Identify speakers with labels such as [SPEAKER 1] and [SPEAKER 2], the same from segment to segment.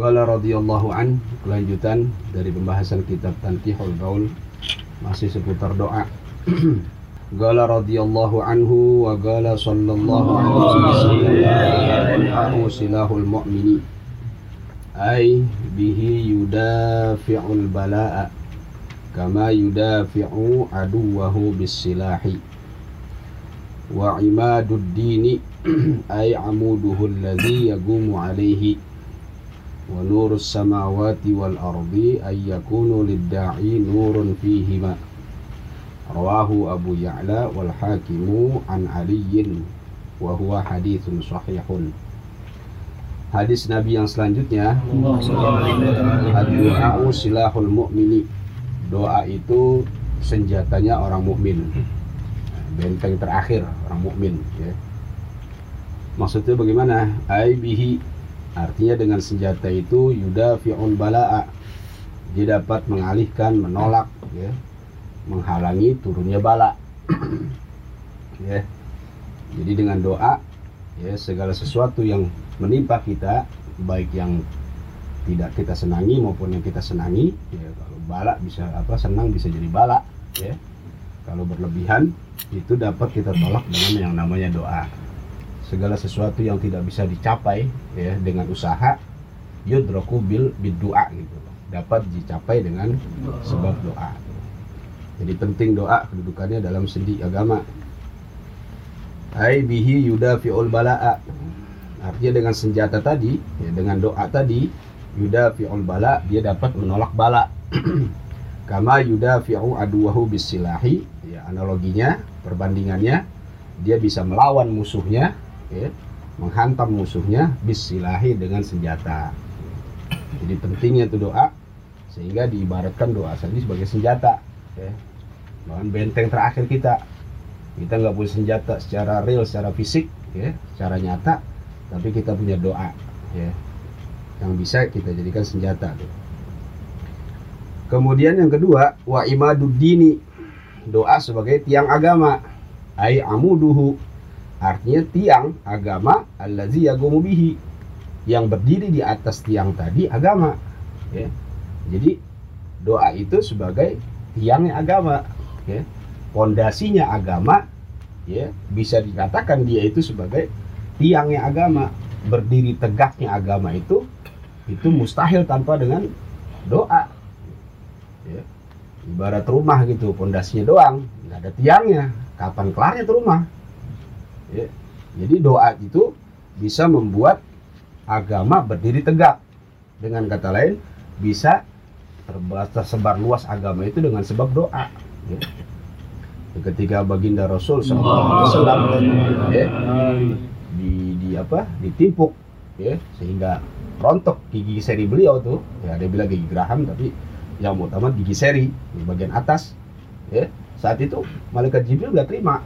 [SPEAKER 1] Qala radhiyallahu an kelanjutan dari pembahasan kitab Tanqihul Baul masih seputar doa. Qala radhiyallahu anhu wa qala sallallahu alaihi wasallam silahul mu'mini ay bihi yudafi'ul bala'a kama yudafi'u aduwahu bis silahi wa imadud dini ay amuduhu alladhi yagumu alaihi ونور السماوات والأرض أن يكون للداعي نور فيهما رواه أبو يعلى والحاكم عن علي وهو حديث صحيح Hadis Nabi yang selanjutnya. Doa'u silahul mu'mini. Doa itu senjatanya orang mukmin. Benteng terakhir orang mukmin ya. maksudnya bagaimana? Ai Artinya dengan senjata itu yuda fi'un bala'a. Dia dapat mengalihkan, menolak, ya, menghalangi turunnya bala. ya. Jadi dengan doa, ya segala sesuatu yang menimpa kita, baik yang tidak kita senangi maupun yang kita senangi, ya kalau bala bisa apa senang bisa jadi bala, ya. Kalau berlebihan itu dapat kita tolak dengan yang namanya doa segala sesuatu yang tidak bisa dicapai ya dengan usaha yudroku bil bidua gitu. Dapat dicapai dengan sebab doa. Jadi penting doa kedudukannya dalam sendi agama. Hai bihi yuda fi'ul bala'a. Artinya dengan senjata tadi ya, dengan doa tadi yuda fi'ul bala dia dapat menolak bala. Kama yuda fi'u aduwahu bisilahi ya analoginya perbandingannya dia bisa melawan musuhnya ya, menghantam musuhnya bisilahi dengan senjata. Jadi pentingnya itu doa sehingga diibaratkan doa tadi sebagai senjata. Ya. Bahkan benteng terakhir kita. Kita nggak punya senjata secara real, secara fisik, ya, secara nyata, tapi kita punya doa, ya, yang bisa kita jadikan senjata. Tuh. Kemudian yang kedua, wa imaduddini, doa sebagai tiang agama, ai amuduhu, Artinya tiang agama allazi yagumu bihi yang berdiri di atas tiang tadi agama. Ya. Jadi doa itu sebagai tiangnya agama, ya. Pondasinya agama, ya bisa dikatakan dia itu sebagai tiangnya agama. Berdiri tegaknya agama itu itu mustahil tanpa dengan doa. Ya. Ibarat rumah gitu, pondasinya doang, nggak ada tiangnya. Kapan kelarnya tuh rumah? Ya. Jadi doa itu bisa membuat agama berdiri tegak. Dengan kata lain, bisa tersebar luas agama itu dengan sebab doa. Ya. Ketika baginda Rasul SAW ya, di, di apa? Ditimpuk. Ya. Sehingga rontok gigi seri beliau tuh. Ya ada bilang gigi geraham tapi yang utama gigi seri di bagian atas. Ya. Saat itu malaikat Jibril nggak terima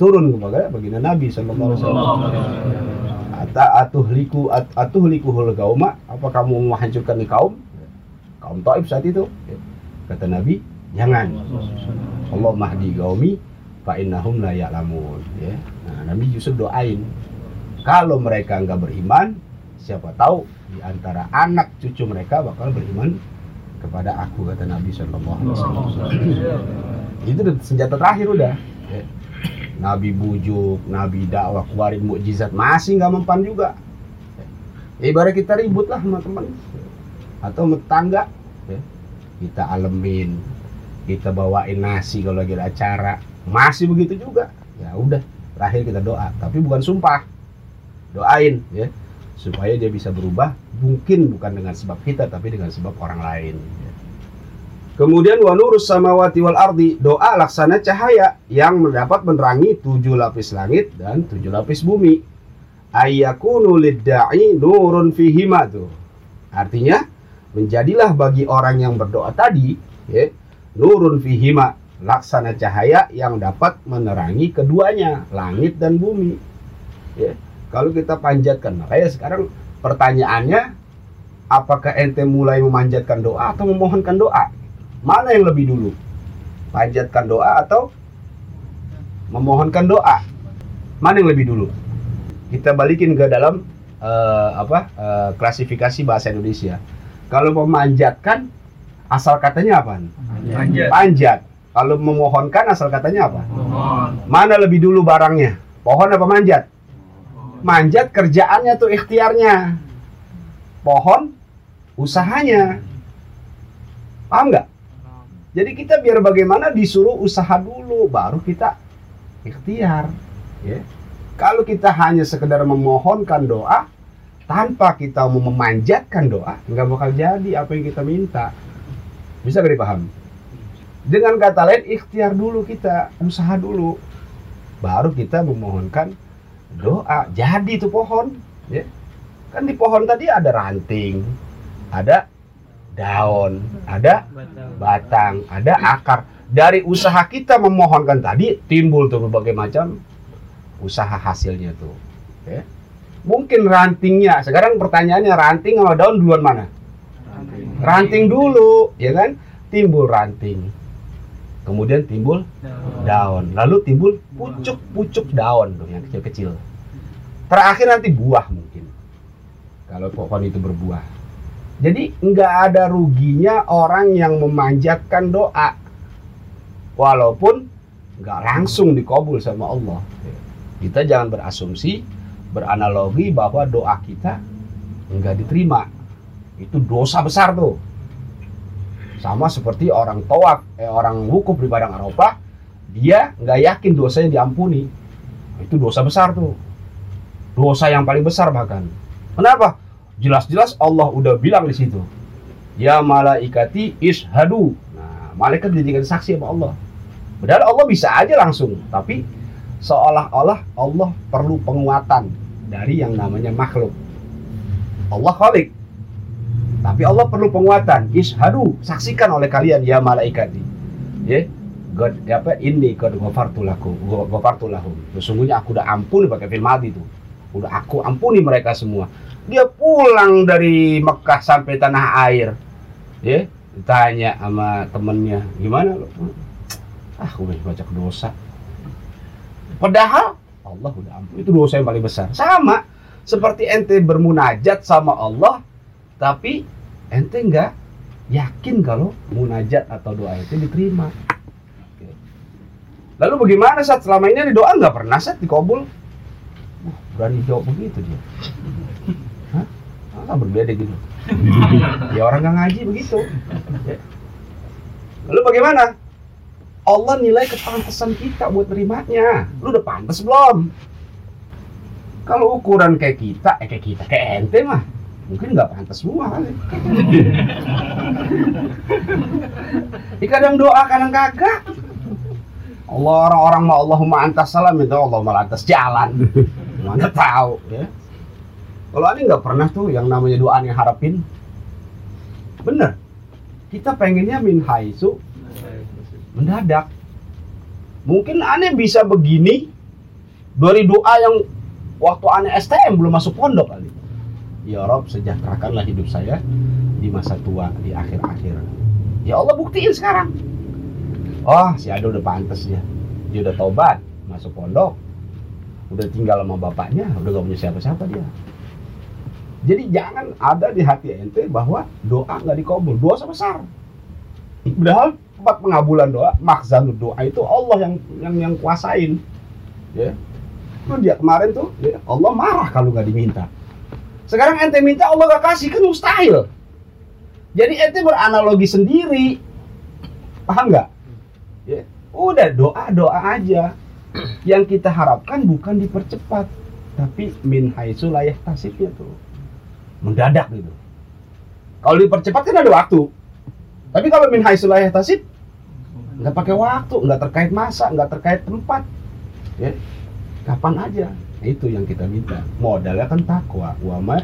[SPEAKER 1] turun kepada baginda Nabi Sallallahu Alaihi Wasallam. Ata atuhliku at, atuhlikuhul gauma apa kamu menghancurkan kaum? Kaum Taib saat itu. Kata Nabi jangan. Allah mahdi gaumi fa innahum la ya'lamun. Ya. Nah, Nabi Yusuf doain kalau mereka nggak beriman siapa tahu di antara anak cucu mereka bakal beriman kepada aku kata Nabi Shallallahu Alaihi Wasallam. Itu senjata terakhir udah. Ya. Nabi bujuk, Nabi dakwah, keluarin mukjizat masih nggak mempan juga. Ya, ibarat kita ribut lah sama teman atau tetangga, ya. kita alemin, kita bawain nasi kalau lagi ada acara, masih begitu juga. Ya udah, terakhir kita doa, tapi bukan sumpah, doain ya supaya dia bisa berubah, mungkin bukan dengan sebab kita, tapi dengan sebab orang lain. Kemudian wa nurus samawati wal ardi, doa laksana cahaya yang mendapat menerangi tujuh lapis langit dan tujuh lapis bumi. Ayyakunu lidda'i nurun fihima tuh. Artinya, menjadilah bagi orang yang berdoa tadi, ya, nurun fihima, laksana cahaya yang dapat menerangi keduanya, langit dan bumi. Ya, kalau kita panjatkan, makanya sekarang pertanyaannya, apakah ente mulai memanjatkan doa atau memohonkan doa? Mana yang lebih dulu? Panjatkan doa atau memohonkan doa? Mana yang lebih dulu? Kita balikin ke dalam eh, apa eh, klasifikasi bahasa Indonesia. Kalau memanjatkan asal katanya apa?
[SPEAKER 2] Panjat.
[SPEAKER 1] Panjat. Kalau memohonkan asal katanya apa?
[SPEAKER 2] Mohon.
[SPEAKER 1] Mana lebih dulu barangnya? Pohon apa manjat? Manjat kerjaannya tuh ikhtiarnya. Pohon usahanya. Paham nggak? Jadi kita biar bagaimana disuruh usaha dulu, baru kita ikhtiar. Ya. Kalau kita hanya sekedar memohonkan doa, tanpa kita mau memanjatkan doa, nggak bakal jadi apa yang kita minta. Bisa gak dipahami? Dengan kata lain, ikhtiar dulu kita, usaha dulu. Baru kita memohonkan doa. Jadi itu pohon. Ya. Kan di pohon tadi ada ranting, ada daun, ada batang, ada akar. Dari usaha kita memohonkan tadi timbul tuh berbagai macam usaha hasilnya tuh. Ya. Mungkin rantingnya. Sekarang pertanyaannya ranting sama daun duluan mana? Ranting dulu, ya kan? Timbul ranting. Kemudian timbul daun, lalu timbul pucuk-pucuk daun tuh yang kecil-kecil. Terakhir nanti buah mungkin. Kalau pohon itu berbuah. Jadi nggak ada ruginya orang yang memanjatkan doa, walaupun nggak langsung dikabul sama Allah. Kita jangan berasumsi, beranalogi bahwa doa kita nggak diterima. Itu dosa besar tuh. Sama seperti orang tawaf, eh, orang wukuf di padang Arafah, dia nggak yakin dosanya diampuni. Itu dosa besar tuh. Dosa yang paling besar bahkan. Kenapa? Jelas-jelas Allah udah bilang di situ. Ya malaikati ishadu. Nah, malaikat dijadikan saksi sama Allah. Padahal Allah bisa aja langsung, tapi seolah-olah Allah perlu penguatan dari yang namanya makhluk. Allah khalik. Tapi Allah perlu penguatan. Ishadu, saksikan oleh kalian ya malaikati. Ya. God, apa ini God ghafartu lakum. Sesungguhnya aku udah ampuni pakai film mati itu. Udah aku ampuni mereka semua. Dia pulang dari Mekah sampai tanah air. Ya, ditanya sama temennya, gimana lo? Ah, aku udah baca dosa. Padahal Allah udah ampun. Itu dosa yang paling besar. Sama seperti ente bermunajat sama Allah, tapi ente nggak yakin kalau munajat atau doa itu diterima. Lalu bagaimana saat selama ini di doa nggak pernah saat dikabul? Wah, berani jawab begitu dia. Hah? Masa berbeda gitu? ya orang nggak ngaji begitu. Ya. Lalu bagaimana? Allah nilai kepantasan kita buat nerimanya. Lu udah pantas belum? Kalau ukuran kayak kita, eh kayak kita, kayak ente mah, mungkin nggak pantas semua kali. Kadang doa, kadang kagak. Allah orang-orang mah Allahumma antas salam itu Allah malah antas jalan. Mana tahu ya. Kalau aneh nggak pernah tuh yang namanya doa yang harapin. Bener. Kita pengennya min haisu mendadak. Mungkin aneh bisa begini dari doa yang waktu aneh STM belum masuk pondok kali. Ya Rob, sejahterakanlah hidup saya di masa tua, di akhir-akhir. Ya Allah buktiin sekarang. Oh, si Ado udah pantas ya. Dia udah tobat, masuk pondok. Udah tinggal sama bapaknya, udah gak punya siapa-siapa dia. Jadi jangan ada di hati ente bahwa doa nggak dikabul, dosa besar. Padahal tempat pengabulan doa, makzanud doa itu Allah yang yang yang kuasain. Ya. Lu dia kemarin tuh, ya, Allah marah kalau nggak diminta. Sekarang ente minta Allah gak kasih kan mustahil. Jadi ente beranalogi sendiri, paham nggak? Ya. Udah doa doa aja. Yang kita harapkan bukan dipercepat, tapi min haitsu layah tasibnya tuh mendadak gitu. Kalau dipercepat kan ada waktu. Tapi kalau min haitsu layah tasib nggak pakai waktu, nggak terkait masa, nggak terkait tempat. Ya. Kapan aja. Nah, itu yang kita minta. Modalnya kan takwa. Wa ma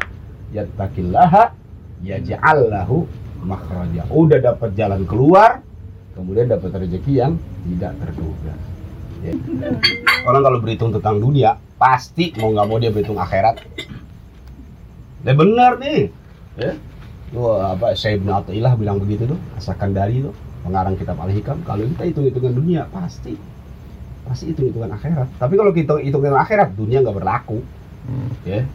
[SPEAKER 1] yattaqillaha yaj'al lahu makhraja. Udah dapat jalan keluar, kemudian dapat rezeki yang tidak terduga. Orang kalau berhitung tentang dunia, pasti mau nggak mau dia berhitung akhirat. Ya benar nih. Ya. Wah, apa saya Ibnu Athaillah bilang begitu tuh, asalkan dari tuh, pengarang kitab Al-Hikam, kalau kita hitung-hitungan dunia pasti pasti hitung-hitungan akhirat. Tapi kalau kita hitung-hitungan akhirat, dunia nggak berlaku. Ya.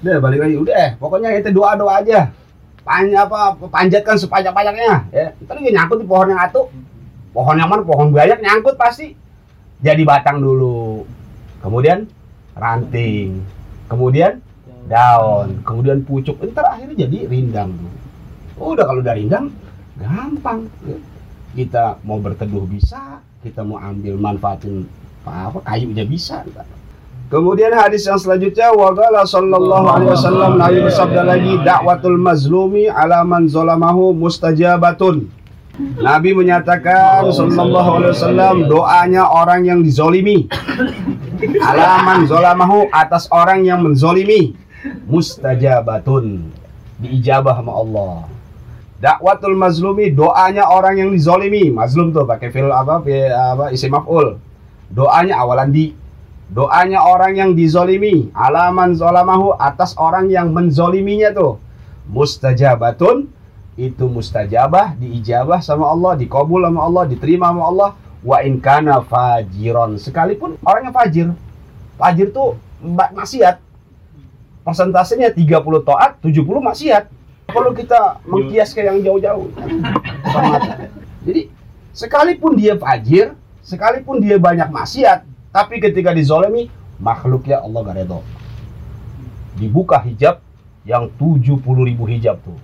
[SPEAKER 1] Udah balik lagi, udah pokoknya itu doa doa aja. Pan, apa panjatkan sepanjang panjangnya ya. Ntar dia nyangkut di pohon yang atuh. Pohon yang mana? Pohon banyak nyangkut pasti. Jadi batang dulu. Kemudian ranting. Kemudian daun. Kemudian pucuk. Ntar akhirnya jadi rindang. Udah kalau udah rindang, gampang. Kita mau berteduh bisa, kita mau ambil manfaatin apa, kayunya bisa. Ntar. Kemudian hadis yang selanjutnya waqala sallallahu alaihi wasallam Nabi bersabda lagi dakwatul mazlumi ala man zalamahu mustajabatun. Nabi menyatakan sallallahu alaihi wasallam doanya orang yang dizolimi. Ala man zalamahu atas orang yang menzolimi. Mustajabatun diijabah sama Allah. Dakwatul mazlumi doanya orang yang dizolimi. Mazlum tuh pakai fil apa apa isim maf'ul. Doanya awalan di. Doanya orang yang dizolimi. Alaman zolamahu atas orang yang menzoliminya tuh. Mustajabatun itu mustajabah diijabah sama Allah dikabul sama Allah diterima sama Allah. Wa in kana fajiron sekalipun orang yang fajir fajir tuh maksiat. Persentasenya 30 taat 70 maksiat. Perlu kita mengkiaskan yang jauh-jauh. Jadi sekalipun dia fajir sekalipun dia banyak maksiat tapi ketika dizolimi, makhluknya Allah gak redho. Dibuka hijab yang 70 ribu hijab tuh.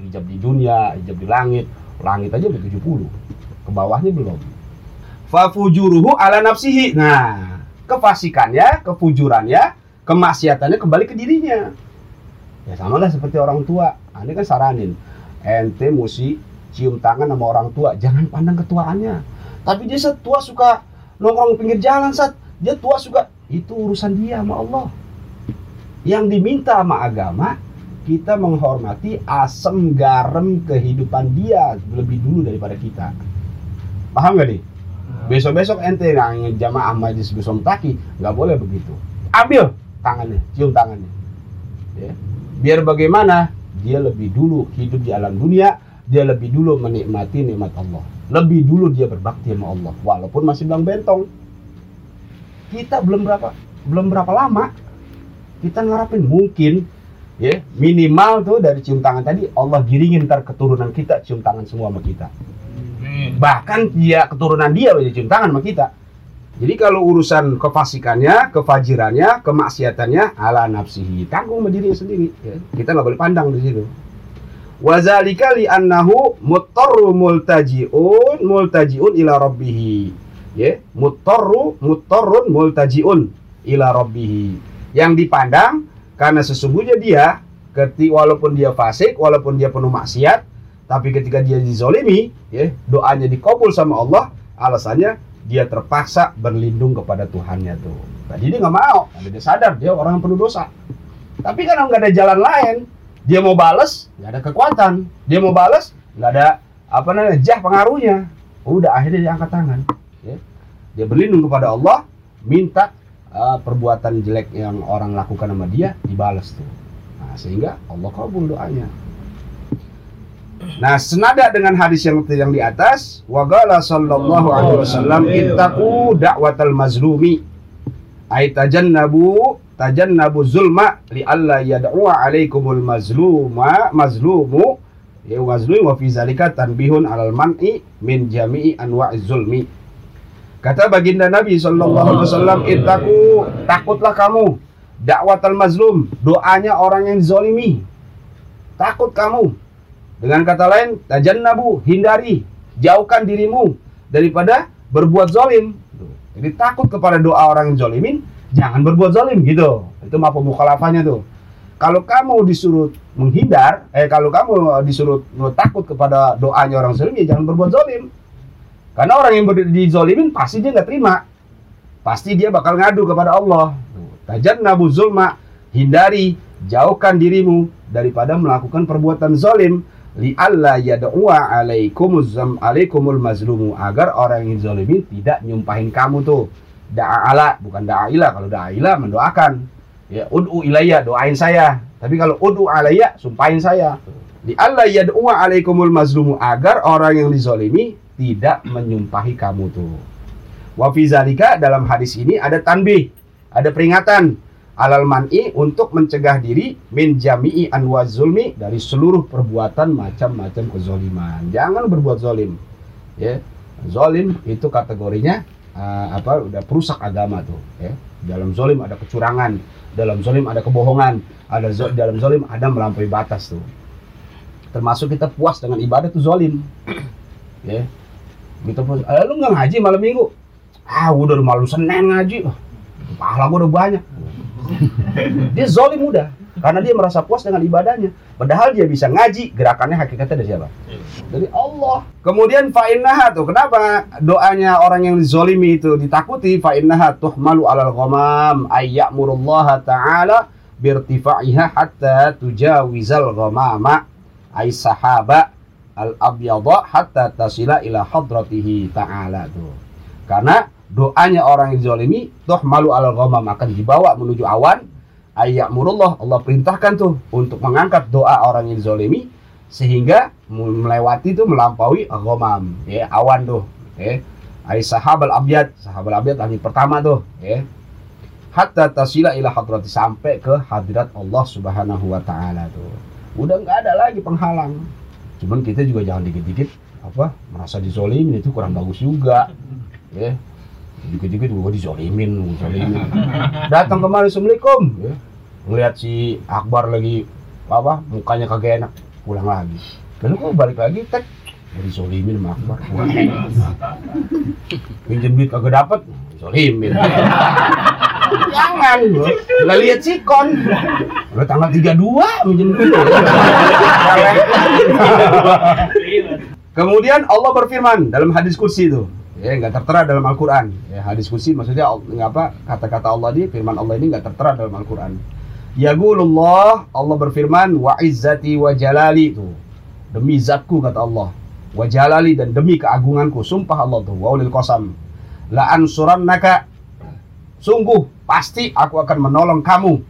[SPEAKER 1] Hijab di dunia, hijab di langit. Langit aja udah 70. Ke bawahnya belum. Fafujuruhu ala nafsihi. Nah, kefasikannya, kefujurannya, kemaksiatannya kembali ke dirinya. Ya sama lah seperti orang tua. Nah, ini kan saranin. Ente mesti cium tangan sama orang tua. Jangan pandang ketuaannya. Tapi dia setua suka nongkrong pinggir jalan saat dia tua juga itu urusan dia sama Allah yang diminta sama agama kita menghormati asam garam kehidupan dia lebih dulu daripada kita. Paham gak nih besok-besok ente yang jamaah majlis besok taki nggak boleh begitu. Ambil tangannya cium tangannya. Ya. biar bagaimana? Dia lebih dulu hidup di alam dunia dia lebih dulu menikmati nikmat Allah. Lebih dulu dia berbakti sama Allah walaupun masih bilang bentong. Kita belum berapa belum berapa lama kita ngarapin mungkin ya minimal tuh dari cium tangan tadi Allah giringin ntar keturunan kita cium tangan semua sama kita bahkan dia keturunan dia udah cium tangan sama kita jadi kalau urusan kefasikannya, kefajirannya, kemaksiatannya ala nafsihi tanggung sama sendiri. Ya. Kita nggak boleh pandang di situ. Wazalika li annahu muttarru multajiun multajiun ila rabbih. Ya, muttarru muttarrun multajiun ila rabbih. Yang dipandang karena sesungguhnya dia ketika walaupun dia fasik, walaupun dia penuh maksiat, tapi ketika dia dizolimi, ya, doanya dikabul sama Allah, alasannya dia terpaksa berlindung kepada Tuhannya tuh. Tadi dia nggak mau, dia sadar dia orang yang penuh dosa. Tapi kan nggak ada jalan lain, dia mau balas nggak ada kekuatan dia mau balas nggak ada apa namanya jah pengaruhnya udah akhirnya dia angkat tangan ya. dia berlindung kepada Allah minta uh, perbuatan jelek yang orang lakukan sama dia dibalas tuh nah, sehingga Allah kabul doanya Nah, senada dengan hadis yang yang di atas, wagala sallallahu alaihi wasallam ittaqu da'watal mazlumi. Aitajannabu tajannabu zulma li alla yad'u alaikumul mazluma mazlumu ya mazlum wa fi zalika tanbihun alal man'i min jami'i anwa'iz zulmi kata baginda Nabi sallallahu alaihi wasallam ittaqu takutlah kamu dakwatal mazlum doanya orang yang dizalimi takut kamu dengan kata lain tajannabu hindari jauhkan dirimu daripada berbuat zalim jadi takut kepada doa orang yang zalimin jangan berbuat zalim gitu. Itu maaf mukhalafahnya tuh. Kalau kamu disuruh menghindar, eh kalau kamu disuruh takut kepada doanya orang zalim, ya jangan berbuat zalim. Karena orang yang dizolimin pasti dia nggak terima. Pasti dia bakal ngadu kepada Allah. Tajan nabu zulma, hindari, jauhkan dirimu daripada melakukan perbuatan zalim li alla yad'uwa alaikumuz alaikumul mazlumu. Agar orang yang zalimin tidak nyumpahin kamu tuh. Da'ala bukan da'ila kalau da'ila mendoakan. Ya ud'u ilayya doain saya. Tapi kalau ud'u alayya sumpahin saya. Di Allah yad'u alaikumul mazlumu. Agar orang yang dizolimi tidak menyumpahi kamu tuh wa fi zalika dalam hadis ini ada tanbih ada peringatan alal man'i untuk mencegah diri min jami'i anwa zulmi dari seluruh perbuatan macam-macam kezoliman. Jangan berbuat zolim. Ya. Zolim itu kategorinya uh, apa udah perusak agama tuh, ya. Dalam zolim ada kecurangan, dalam zolim ada kebohongan, ada zo dalam zolim ada melampaui batas tuh. Termasuk kita puas dengan ibadah tuh zolim. ya. Pun, eh, lu nggak ngaji malam minggu? Ah, udah malam Senin ngaji. Pahala gua udah banyak dia zolim mudah karena dia merasa puas dengan ibadahnya. Padahal dia bisa ngaji, gerakannya hakikatnya dari siapa? Dari Allah. Kemudian fa'innaha tuh, kenapa doanya orang yang zolimi itu ditakuti? Fa'innaha malu alal ghamam ayya'murullaha ta'ala birtifa'iha hatta tujawizal ghamama ay sahaba al abyadha hatta tasila ila hadratihi ta'ala tuh. Karena doanya orang yang dizolimi toh malu al ghamam akan dibawa menuju awan. Ayat murullah Allah perintahkan tuh untuk mengangkat doa orang yang dizolimi sehingga melewati itu melampaui ghamam ya awan tuh ya. Ay sahabal abyad sahabal abyad yang pertama tuh ya. Hatta tasila ila hadrati sampai ke hadirat Allah Subhanahu wa taala tuh udah nggak ada lagi penghalang cuman kita juga jangan dikit-dikit apa merasa dizolimi itu kurang bagus juga ya dikit-dikit gue dizolimin, dizolimin. Datang kemari Assalamualaikum. Ya. Si Akbar lagi apa mukanya kagak enak pulang lagi. Lalu kok balik lagi tek jadi zolimin sama Akbar. Pinjam duit kagak dapet, zolimin. Jangan, nggak lihat sikon. Udah tanggal 32 minjem duit. Kemudian Allah berfirman dalam hadis kursi itu, ya nggak tertera dalam Al-Quran. Ya hadis kursi maksudnya apa kata-kata Allah di firman Allah ini nggak tertera dalam Al-Quran. Yaqulullah Allah berfirman wa izzati wa jalali itu. Demi zatku kata Allah. Wa jalali dan demi keagunganku sumpah Allah tuh wa ulil qasam. La ansurannaka sungguh pasti aku akan menolong kamu.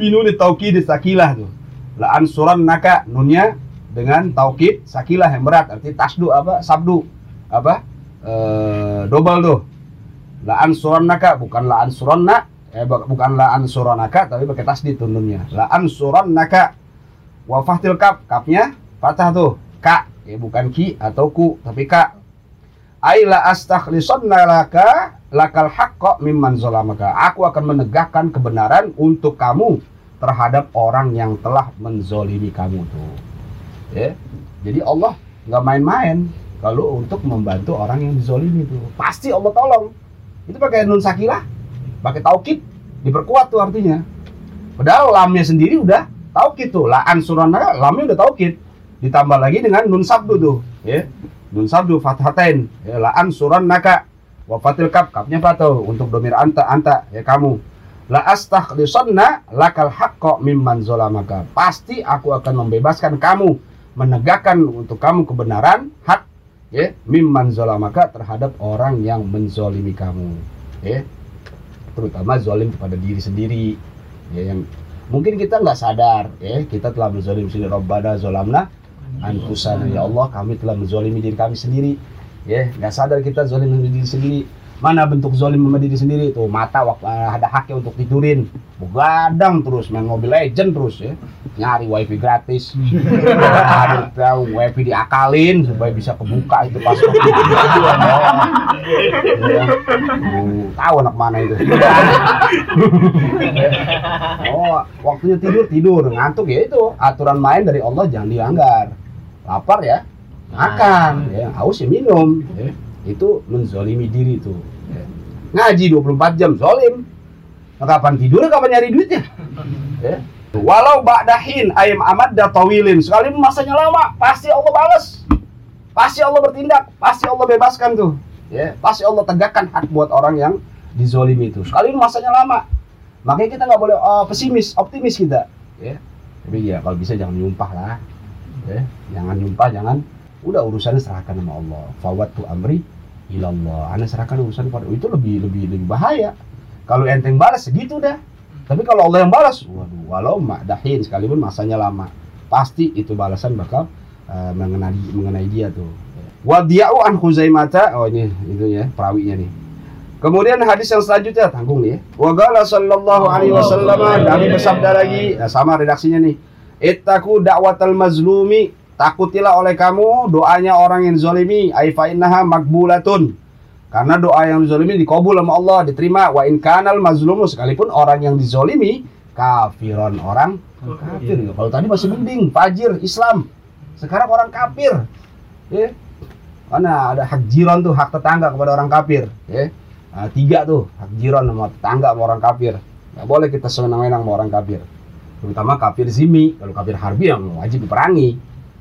[SPEAKER 1] Binuni taukid sakilah tuh la ansurannaka nunnya dengan taukid sakilah yang berat. Arti tasdu apa? Sabdu. Apa? Uh, double tuh la ansurannaka bukan la ansuranna. Eh bukan la ansuranaka tapi pakai tasdid tununnya la ansurannaka. Wa fahtil kap kapnya patah tuh ka. Ya bukan ki atau ku tapi ka ai la astakhlisanna laka lakal haqqo mimman zalamaka. Aku akan menegakkan kebenaran untuk kamu terhadap orang yang telah menzolimi kamu tuh ya. Jadi Allah nggak main-main kalau untuk membantu orang yang dizolimi itu. Pasti Allah tolong. Itu pakai nun sakilah pakai taukid diperkuat tuh artinya. Padahal lamnya sendiri udah taukid tuh. La ansurana lamnya udah taukid. Ditambah lagi dengan nun sabdu tuh ya nun sabdu fathatain. Ya la ansurannaka. Wa fatil kap kapnya apa tuh untuk domir anta anta ya kamu. La astakhlisanna lakal haqqo mimman zolamaka. Pasti aku akan membebaskan kamu. Menegakkan untuk kamu kebenaran hak ya mimman zolamaka terhadap orang yang menzolimi kamu. Ya terutama zolim kepada diri sendiri. Ya yang mungkin kita nggak sadar ya kita telah menzolim sendiri. Robbana zolamna anfusana ya Allah kami telah menzolimi diri kami sendiri. Ya nggak sadar kita zolim diri sendiri Mana bentuk zolim sama diri sendiri tuh mata waktu eh, ada haknya untuk tidurin, begadang terus main mobil legend terus ya, nyari wifi gratis, ada tahu wifi diakalin supaya bisa kebuka itu pas waktu itu ya. tahu anak mana itu. oh, waktunya tidur tidur, ngantuk ya itu aturan main dari Allah jangan dilanggar. Lapar ya, makan, ya haus ya minum. Ya. Itu menzolimi diri tuh ngaji 24 jam zolim kapan tidur kapan nyari duitnya? Ya. walau ba'dahin ayam amad datawilin sekali masanya lama pasti Allah balas pasti Allah bertindak pasti Allah bebaskan tuh. Ya pasti Allah tegakkan hak buat orang yang dizolimi itu. Sekali masanya lama. Makanya kita nggak boleh uh, pesimis optimis kita. Ya. Tapi ya kalau bisa jangan nyumpah lah. Ya jangan nyumpah jangan. Udah urusannya serahkan sama Allah. Fawat tuh amri ilallah anda serahkan urusan pada itu lebih lebih lebih bahaya. Kalau enteng balas segitu dah. Tapi kalau Allah yang balas waduh walau dahin sekalipun masanya lama pasti itu balasan bakal uh, mengenai mengenai dia tuh. Wadiau an Huzaimata oh ini itu ya perawinya nih. Kemudian hadis yang selanjutnya tanggung nih ya. Wa qala sallallahu alaihi wasallam Nabi bersabda lagi nah, sama redaksinya nih. Ittaku da'watal mazlumi takutilah oleh kamu doanya orang yang zalimi ai fa innaha makbulatun. Karena doa yang dizolimi dikabul sama Allah, diterima. Wa in kanal mazlumu sekalipun orang yang dizolimi kafiron orang kafir. Kalau tadi masih mending fajir Islam. Sekarang orang kafir. Ya. Karena ada hak jiron tuh hak tetangga kepada orang kafir. Ya. Nah, tiga tuh hak jiran sama tetangga sama orang kafir nggak boleh kita senang-senang sama orang kafir terutama kafir zimi kalau kafir harbi yang wajib diperangi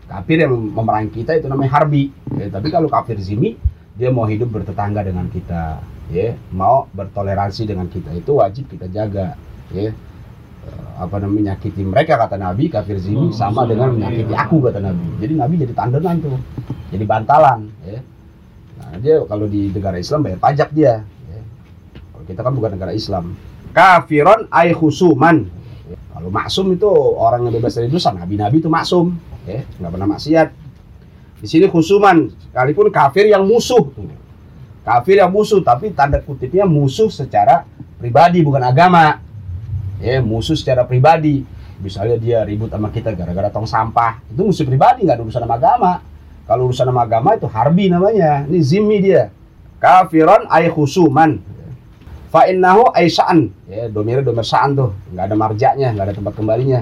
[SPEAKER 1] kafir yang memerangi kita itu namanya harbi. Ya, tapi kalau kafir zimi dia mau hidup bertetangga dengan kita. Ya mau bertoleransi dengan kita. Itu wajib kita jaga. Ya eh, apa namanya menyakiti mereka kata Nabi. Kafir zimi sama dengan menyakiti aku kata Nabi. Jadi Nabi jadi tandenan tuh. Jadi bantalan ya. Nah dia kalau di negara Islam bayar pajak dia kita kan bukan negara Islam. Kafiron ay khusuman. Kalau maksum itu orang yang bebas dari dosa, nabi-nabi itu maksum, ya, nggak pernah maksiat. Di sini khusuman, sekalipun kafir yang musuh. Kafir yang musuh, tapi tanda kutipnya musuh secara pribadi bukan agama. Ya, musuh secara pribadi. Misalnya dia ribut sama kita gara-gara tong sampah, itu musuh pribadi nggak ada urusan sama agama. Kalau urusan sama agama itu harbi namanya. Ini zimmi dia. Kafiron ay khusuman fa innahu aisaan ya domir domir saan tuh nggak ada marjaknya nggak ada tempat kembalinya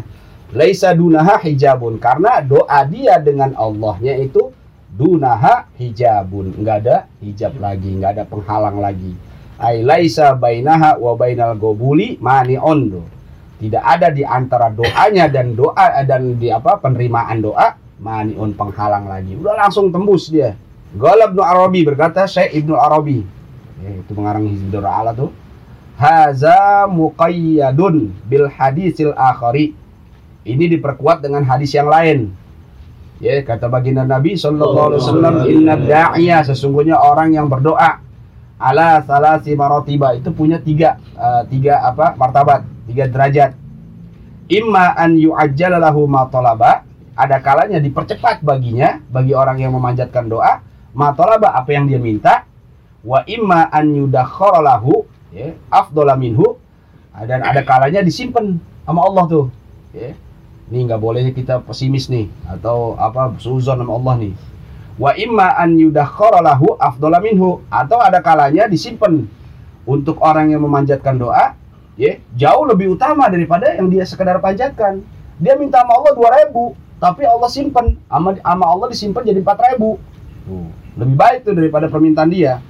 [SPEAKER 1] laisa dunaha hijabun. Karena doa dia dengan Allahnya itu dunaha hijabun. Nggak ada hijab lagi nggak ada penghalang lagi. Ai laisa bainaha wa bainal gobuli tuh tidak ada di antara doanya dan doa dan di apa penerimaan doa mani'un penghalang lagi. Udah langsung tembus dia. Galab Ibnu Arabi berkata Syekh Ibnu Arabi. Ya, itu mengarang Hizbul tuh. Haza muqayyadun bil hadisil akhari. Ini diperkuat dengan hadis yang lain. Ya, kata baginda Nabi sallallahu alaihi wasallam, "Inna da'iya sesungguhnya orang yang berdoa ala salasi maratiba itu punya tiga uh, tiga apa martabat, tiga derajat. Imma an yu'ajjala lahu ma talaba, ada kalanya dipercepat baginya bagi orang yang memanjatkan doa, ma talaba apa yang dia minta, wa imma an yudakhkhara lahu ya afdola minhu dan ada kalanya disimpan sama Allah tuh ya ini nggak boleh kita pesimis nih atau apa suzon sama Allah nih wa imma an yudakhkhara lahu afdola minhu atau ada kalanya disimpan untuk orang yang memanjatkan doa ya jauh lebih utama daripada yang dia sekedar panjatkan dia minta sama Allah 2000 tapi Allah simpan sama, sama Allah disimpan jadi 4000 tuh lebih baik tuh daripada permintaan dia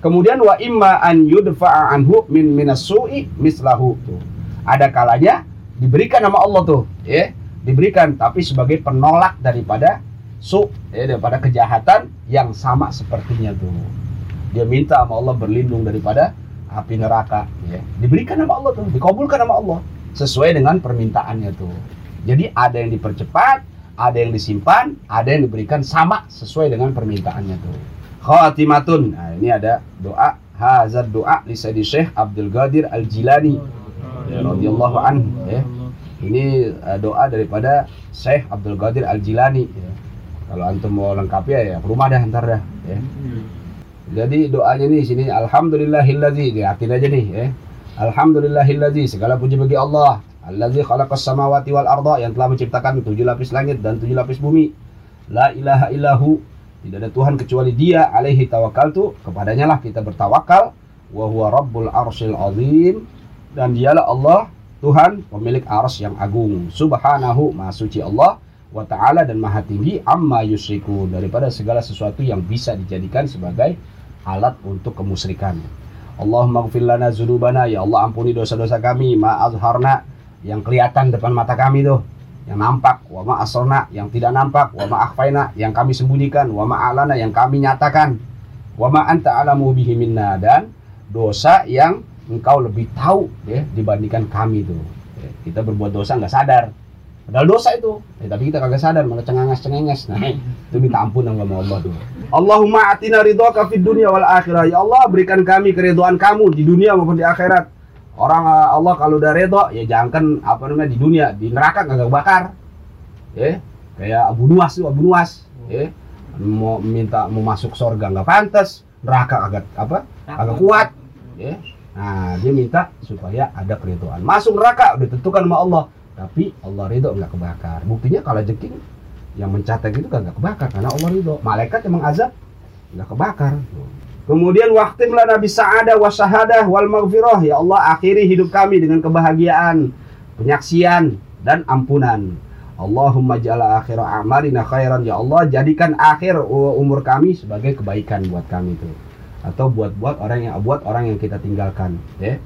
[SPEAKER 1] Kemudian wa imma an yudfa'a anhu min minas su'i mislahu. Tuh. Ada kalanya diberikan nama Allah tuh, ya. Diberikan tapi sebagai penolak daripada su, ya, daripada kejahatan yang sama sepertinya tuh. Dia minta sama Allah berlindung daripada api neraka, ya. Diberikan nama Allah tuh, dikabulkan nama Allah sesuai dengan permintaannya tuh. Jadi ada yang dipercepat, ada yang disimpan, ada yang diberikan sama sesuai dengan permintaannya tuh khatimatun. Nah, ini ada doa hazard doa Sayyidi Syekh Abdul Qadir Al-Jilani ya, radhiyallahu anhu ya. Ini uh, doa daripada Syekh Abdul Qadir Al-Jilani ya. Kalau antum mau lengkap ya ya rumah dah ntar dah ya. Jadi doanya nih sini alhamdulillahillazi diartiin aja nih ya. Alhamdulillahillazi segala puji bagi Allah Allazi khalaqas samawati wal arda yang telah menciptakan tujuh lapis langit dan tujuh lapis bumi. La ilaha illahu tidak ada Tuhan kecuali Dia alaihi tawakkaltu kepadanya lah kita bertawakal wa huwa rabbul arsyil azim dan dialah Allah Tuhan pemilik ars yang agung. Subhanahu maha suci Allah wa ta'ala dan maha tinggi amma yusriku daripada segala sesuatu yang bisa dijadikan sebagai alat untuk kemusyrikan. Allahumma gfir lana zunubana. Ya Allah ampuni dosa-dosa kami. Ma azharna. Yang kelihatan depan mata kami tuh. Yang nampak, wa ma asrna yang tidak nampak, wa ma akhfaina. Yang kami sembunyikan, wa ma alana. Yang kami nyatakan, wa ma anta alamu bihi minna. Dan dosa yang engkau lebih tahu ya dibandingkan kami itu. Ya, kita berbuat dosa nggak sadar. Padahal dosa itu, ya, tapi kita kagak sadar malah cengenges cengenges. Nah, itu minta ampun sama Allah tuh. Allahumma atina ridhaka fid dunya wal akhirah. Ya Allah, berikan kami keridhaan kamu di dunia maupun di akhirat orang eh, Allah kalau udah redo ya jangan apa namanya di dunia di neraka nggak bakar ya kayak Abu Nuwas tuh Abu Nuwas ya mau minta mau masuk surga nggak pantas neraka agak apa agak kuat ya nah dia minta supaya ada keriduan masuk neraka udah ditentukan sama Allah. Tapi Allah ridho nggak kebakar. Buktinya kalau jengking yang mencatat itu kan nggak kebakar karena Allah ridho. Malaikat emang azab nggak kebakar. Kemudian waktimlah nabi sa'adah wa syahadah wal maghfirah. Ya Allah akhiri hidup kami dengan kebahagiaan penyaksian dan ampunan. Allahumma jala akhir amalina khairan. Ya Allah jadikan akhir umur kami sebagai kebaikan buat kami itu atau buat-buat orang yang buat orang yang kita tinggalkan ya.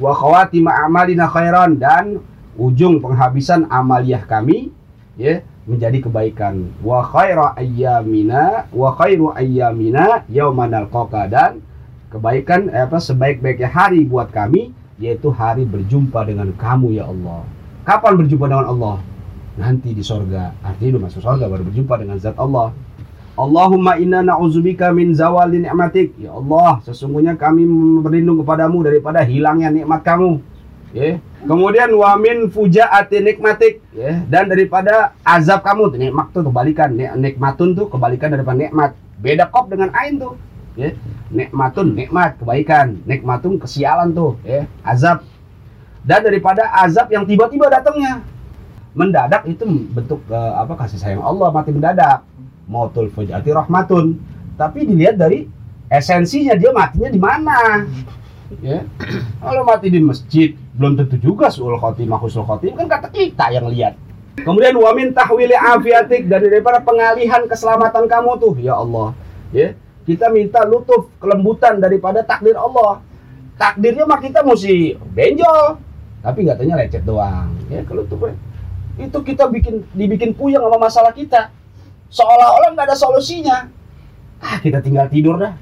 [SPEAKER 1] Wa khawatima amalina khairan dan ujung penghabisan amaliyah kami ya menjadi kebaikan. Wa khaira ayyamina wa khairu ayyamina yauma nalqaka dan kebaikan eh, apa sebaik-baiknya hari buat kami yaitu hari berjumpa dengan kamu ya Allah. Kapan berjumpa dengan Allah? Nanti di sorga. Artinya masuk sorga baru berjumpa dengan zat Allah Allahumma inna na'udzubika min zawali ni'matik. Ya Allah, sesungguhnya kami berlindung kepadamu daripada hilangnya nikmat kamu. Ya. Kemudian wa min fujaati nikmatik, ya. Dan daripada azab kamu, nikmat tuh kebalikan, nikmatun tuh kebalikan daripada nikmat. Beda kop dengan ain tuh. Ya. Nikmatun nikmat kebaikan, nikmatun kesialan tuh, ya. Azab. Dan daripada azab yang tiba-tiba datangnya. Mendadak itu bentuk uh, apa kasih sayang Allah mati mendadak mautul fujati rahmatun. Tapi dilihat dari esensinya dia matinya di mana? Ya. Kalau mati di masjid belum tentu juga sul khotimah husnul khotim kan kata kita yang lihat. Kemudian wamin tahwili afiatik dari daripada pengalihan keselamatan kamu tuh ya Allah. Ya. Kita minta lutuf kelembutan daripada takdir Allah. Takdirnya mah kita mesti benjol. Tapi nggak tanya lecet doang. Ya kalau itu kita bikin dibikin puyeng sama masalah kita seolah-olah nggak ada solusinya. Ah kita tinggal tidur dah.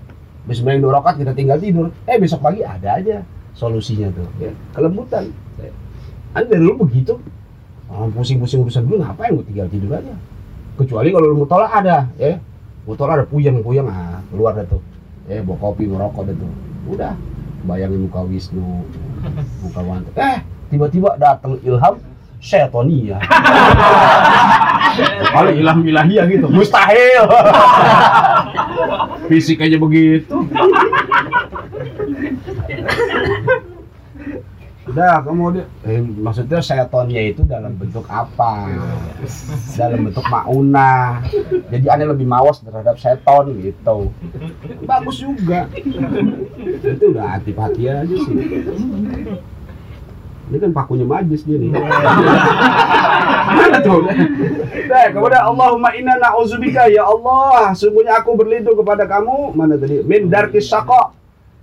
[SPEAKER 1] Besok main dua rokat kita tinggal tidur. Eh besok pagi ada aja solusinya tuh. Ya kelembutan. Anda dari dulu begitu. Orang pusing-pusing urusan dulu ngapain gue tinggal tidur aja? Kecuali kalau lu mau tolak ada ya. Mau tolak ada puyeng-puyeng ah keluar dah tuh. Ya bawa kopi merokok dah tuh. Udah bayangin muka Wisnu muka Wanto. Eh tiba-tiba datang ilham Setonia kalau ilham ilahiyah gitu mustahil fisik aja begitu Udah, kemudian eh, maksudnya setonnya itu dalam bentuk apa? Dalam bentuk mauna. Jadi aneh lebih mawas terhadap seton gitu. Bagus juga. Itu udah antipati aja sih. Ini kan pakunya majis dia nih. Mana tuh? Nah, kemudian Allahumma inna na'udzubika ya Allah, sungguhnya aku berlindung kepada kamu mana tadi? Min darkis syaqa.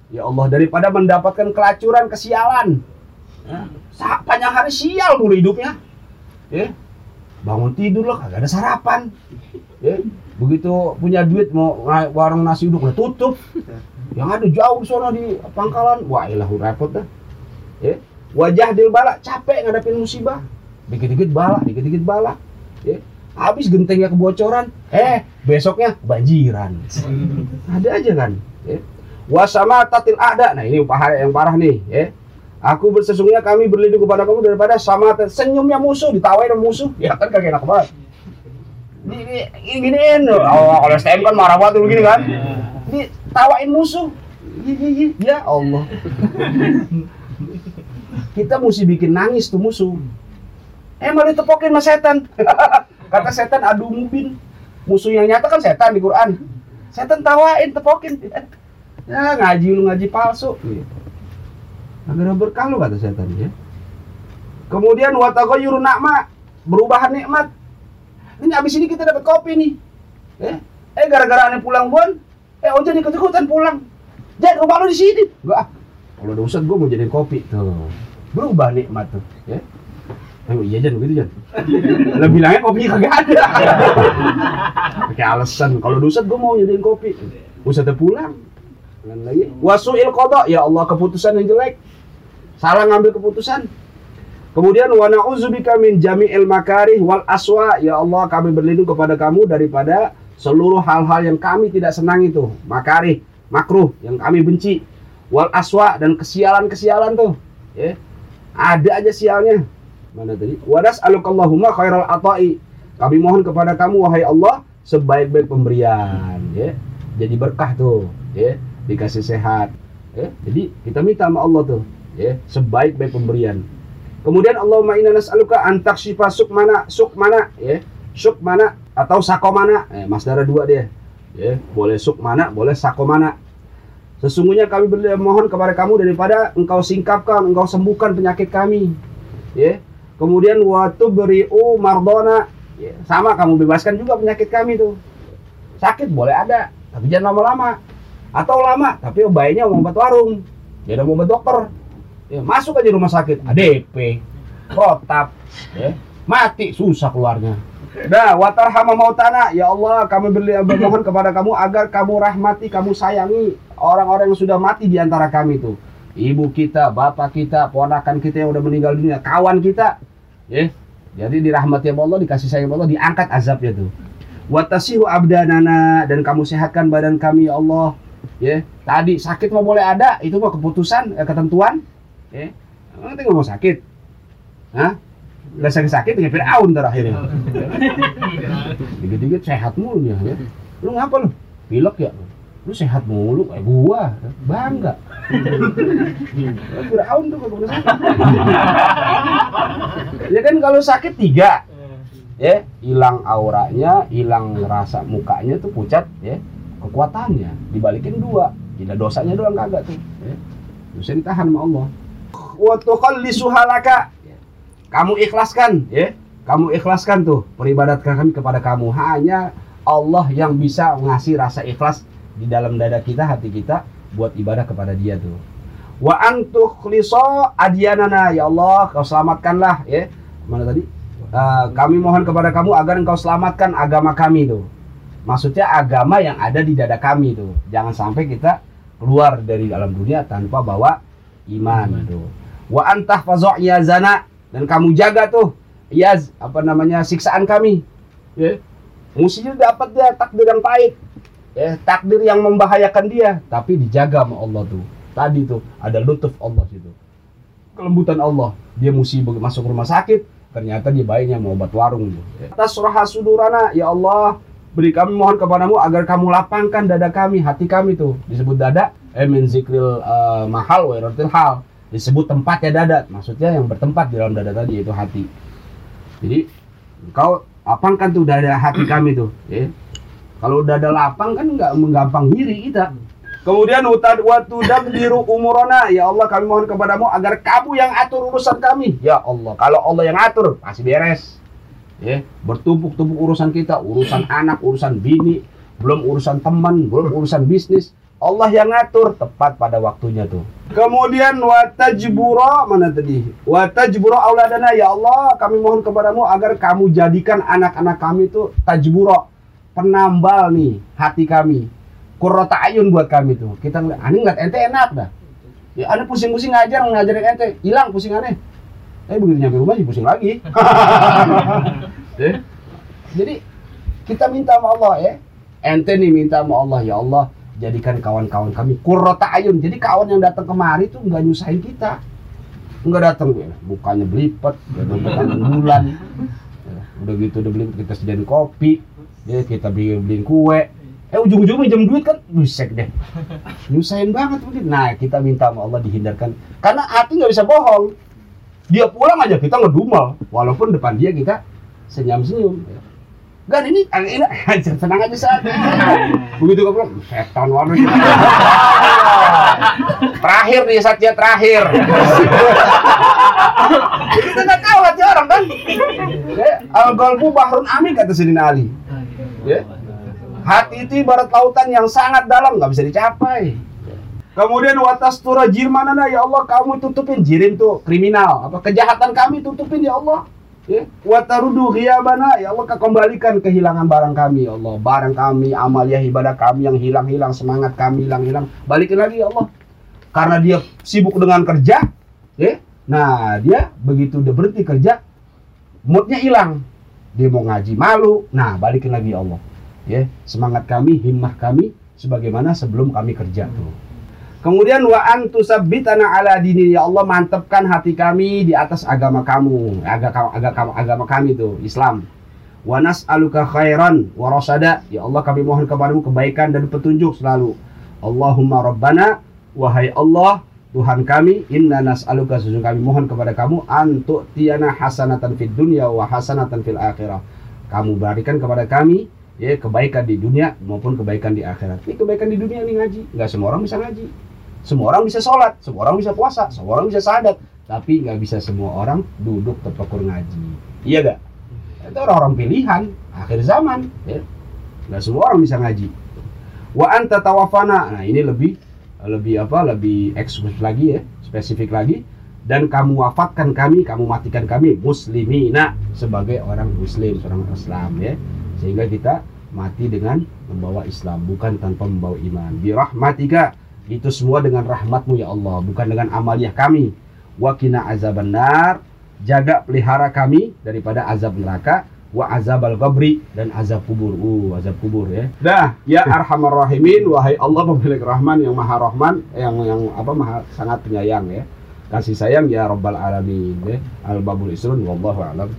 [SPEAKER 1] Ya Allah daripada mendapatkan kelacuran, kesialan. Ya, panjang hari sial dulu hidupnya. Ya. Bangun tidur loh kagak ada sarapan. Ya. Begitu punya duit mau warung nasi uduk udah tutup. Yang ada jauh di sana di pangkalan, wah ilah repot dah. Ya wajah dil bala capek ngadapin musibah dikit-dikit bala dikit-dikit bala. Ya. habis gentengnya kebocoran eh besoknya banjiran ada aja kan ya. wasama tatil ada. Nah ini parah yang parah nih ya. Aku bersesungguhnya kami berlindung kepada kamu daripada sama senyumnya musuh ditawain sama musuh. Ya kan kagak enak banget. Ini giniin. Oh kalau STM kan marah banget gini kan. Ditawain musuh. Ya Allah. Kita mesti bikin nangis tuh musuh eh malah ditepokin sama setan. Kata setan adu mubin. Musuh yang nyata kan setan di Quran. Setan tawain tepokin. Ya ngaji lu ngaji palsu. Agar berkah lu kata setan ya. Kemudian watagoyuru nakma berubahan nikmat. Ini abis ini kita dapat kopi nih. Eh eh gara-gara aneh pulang bon eh jadi ikut-ikutan pulang. Jadi rumah lu di sini. Enggak kalau udah usah gue mau jadiin kopi. Tuh. Berubah nikmat tuh ya Oh iya Jan begitu Jan. Lah bilangnya kopinya kagak ada. Pakai alasan kalau dosa gue mau nyediain kopi. Usah pulang. Dan lagi wasuil kodok ya Allah keputusan yang jelek. Salah ngambil keputusan. Kemudian wa na'udzubika min jami'il makarih wal aswa ya Allah kami berlindung kepada kamu daripada seluruh hal-hal yang kami tidak senang itu, makarih, makruh yang kami benci. Wal aswa dan kesialan-kesialan tuh, ya ada aja sialnya. Mana tadi? Wadas alukallahumma khairal ata'i. Kami mohon kepada kamu wahai Allah sebaik-baik pemberian, ya. Jadi berkah tuh, ya. Dikasih sehat, Ya, jadi kita minta sama Allah tuh, ya, sebaik-baik pemberian. Kemudian Allahumma inna nas'aluka an takshifa sukmana sukmana ya. Sukmana atau sakomana. Eh, masdara dua dia. Ya, boleh sukmana, boleh sakomana. Sesungguhnya kami mohon kepada kamu daripada engkau singkapkan, engkau sembuhkan penyakit kami. Ya. Kemudian waktu beriu mardona. Ya, sama kamu bebaskan juga penyakit kami tuh. Sakit boleh ada, tapi jangan lama-lama. Atau lama, tapi bayinya mau obat warung. Dia mau obat dokter. Ya, masuk aja rumah sakit, ADP, protap, ya, mati susah keluarnya. Nah, watarhama mautana, ya Allah, kami bermohon kepada kamu agar kamu rahmati, kamu sayangi orang-orang yang sudah mati di antara kami tuh. Ibu kita, bapak kita, ponakan kita yang udah meninggal dunia, kawan kita, ya. Jadi dirahmati Allah, dikasih sayang Allah, diangkat azabnya tuh. Watasihu abdanana dan kamu sehatkan badan kami ya Allah. Ya, tadi sakit mau boleh ada, itu mah keputusan, eh, ketentuan Eh, nanti nggak mau sakit. Hah? Gak sakit-sakit dengan Fir'aun terakhirnya. Dikit-dikit sehat mulu ya. Lu ngapa lu? Pilek ya? Lu sehat mulu kayak gua. Bangga. Fir'aun tuh kalau ya kan kalau sakit tiga. Ya, hilang auranya, hilang rasa mukanya tuh pucat ya. Kekuatannya dibalikin dua. Tidak dosanya doang kagak tuh. Ya. Bisa ditahan sama Allah wa tukhallisuhalaka. Kamu ikhlaskan, ya. Kamu ikhlaskan tuh peribadatan kami kepada kamu. Hanya Allah yang bisa ngasih rasa ikhlas di dalam dada kita, hati kita buat ibadah kepada Dia tuh. Wa antukhliso adyanana ya Allah, kau selamatkanlah ya. Mana tadi? Uh, kami mohon kepada kamu agar engkau selamatkan agama kami tuh. Maksudnya agama yang ada di dada kami tuh. Jangan sampai kita keluar dari dalam dunia tanpa bawa iman, iman. tuh wa antah ya zana dan kamu jaga tuh ya apa namanya siksaan kami ya musuhnya dapat dia takdir yang pahit ya takdir yang membahayakan dia tapi dijaga sama Allah tuh. Tadi tuh ada lutuf Allah situ. Kelembutan Allah. Dia mesti masuk rumah sakit ternyata dia bayinya mau obat warung tuh. Atas surah sudurana ya Allah beri kami mohon kepadamu agar kamu lapangkan dada kami hati kami tuh. Disebut dada eh min zikril uh, mahal wa hal. Disebut tempat ya dada maksudnya yang bertempat di dalam dada tadi yaitu hati. Jadi kau apangkan tuh dada hati kami tuh ya kalau dada lapang kan nggak menggampang diri kita. Kemudian utad waktu biru umurona. Ya Allah kami mohon kepadamu agar kamu yang atur urusan kami. Ya Allah kalau Allah yang atur pasti beres. Ya bertumpuk-tumpuk urusan kita urusan anak urusan bini belum urusan teman belum urusan bisnis. Allah yang ngatur tepat pada waktunya tuh. Kemudian watajburo mana tadi? Watajburo auladana. Ya Allah kami mohon kepadamu agar kamu jadikan anak-anak kami tuh tajburo penambal nih hati kami. Kurota ayun buat kami tuh. Kita ngeliat, aneh ngeliat ente enak dah. Ya aneh pusing-pusing ngajar ngajarin ente, hilang pusing aneh. Tapi begitu nyampe rumah sih pusing lagi. Jadi kita minta sama Allah ya. Ente nih minta sama Allah ya Allah jadikan kawan-kawan kami kurota ayun jadi kawan yang datang kemari tuh nggak nyusahin kita nggak datang gue bukannya belipet bukan bulan ya, udah gitu udah beli kita sediain kopi ya kita beli beliin kue eh ujung-ujungnya jam duit kan busek deh nyusahin banget mungkin nah kita minta sama Allah dihindarkan karena hati nggak bisa bohong dia pulang aja kita ngedumel walaupun depan dia kita senyum-senyum Gan ini ini aja tenang aja saat. Begitu gue bilang setan waduh. terakhir nih satya terakhir. Jadi kita nggak tahu hati orang kan. Ya, al golbu bahrun amin kata Sidina Ali. Ya. Hati itu ibarat lautan yang sangat dalam nggak bisa dicapai. Kemudian watas tura jirmanana ya Allah kamu tutupin jirim tuh kriminal. Apa kejahatan kami tutupin ya Allah. Ya, watarudu ya Allah kembalikan kehilangan barang kami ya Allah. Barang kami amalia ibadah kami yang hilang-hilang semangat kami hilang-hilang balikin lagi ya Allah. Karena dia sibuk dengan kerja ya. Nah dia begitu udah berhenti kerja moodnya hilang dia mau ngaji malu nah balikin lagi ya Allah ya semangat kami himmah kami sebagaimana sebelum kami kerja tuh Kemudian wa antusabbitana ala dini ya Allah mantapkan hati kami di atas agama kamu, agama agama agama kami itu Islam. Wa nas'aluka khairan wa rasada. Ya Allah kami mohon kepadamu kebaikan dan petunjuk selalu. Allahumma rabbana wahai Allah Tuhan kami inna nas'aluka sesungguhnya kami mohon kepada kamu antuk tiana hasanatan fid dunya wa hasanatan fil akhirah. Kamu berikan kepada kami ya kebaikan di dunia maupun kebaikan di akhirat. Ini kebaikan di dunia ini ngaji. Nggak semua orang bisa ngaji. Semua orang bisa sholat semua orang bisa puasa semua orang bisa sadat tapi nggak bisa semua orang duduk terpekur ngaji. Iya gak itu orang-orang pilihan akhir zaman ya. Nggak semua orang bisa ngaji. Wa anta tawafana. Nah ini lebih lebih apa lebih eksklusif lagi ya spesifik lagi. Dan kamu wafatkan kami kamu matikan kami muslimina sebagai orang muslim seorang Islam ya. Sehingga kita mati dengan membawa Islam bukan tanpa membawa iman. Birahmatika itu semua dengan rahmatmu ya Allah bukan dengan amaliah kami. Wakina azaban nar jaga pelihara kami daripada azab neraka wa azab al qabri dan azab kubur. Uh, azab kubur ya. Dah, ya arhamar rahimin wahai Allah pemilik rahman yang maha rahman yang yang apa maha sangat penyayang ya. Kasih sayang ya rabbal alamin ya. Al babul isrun wallahu alam.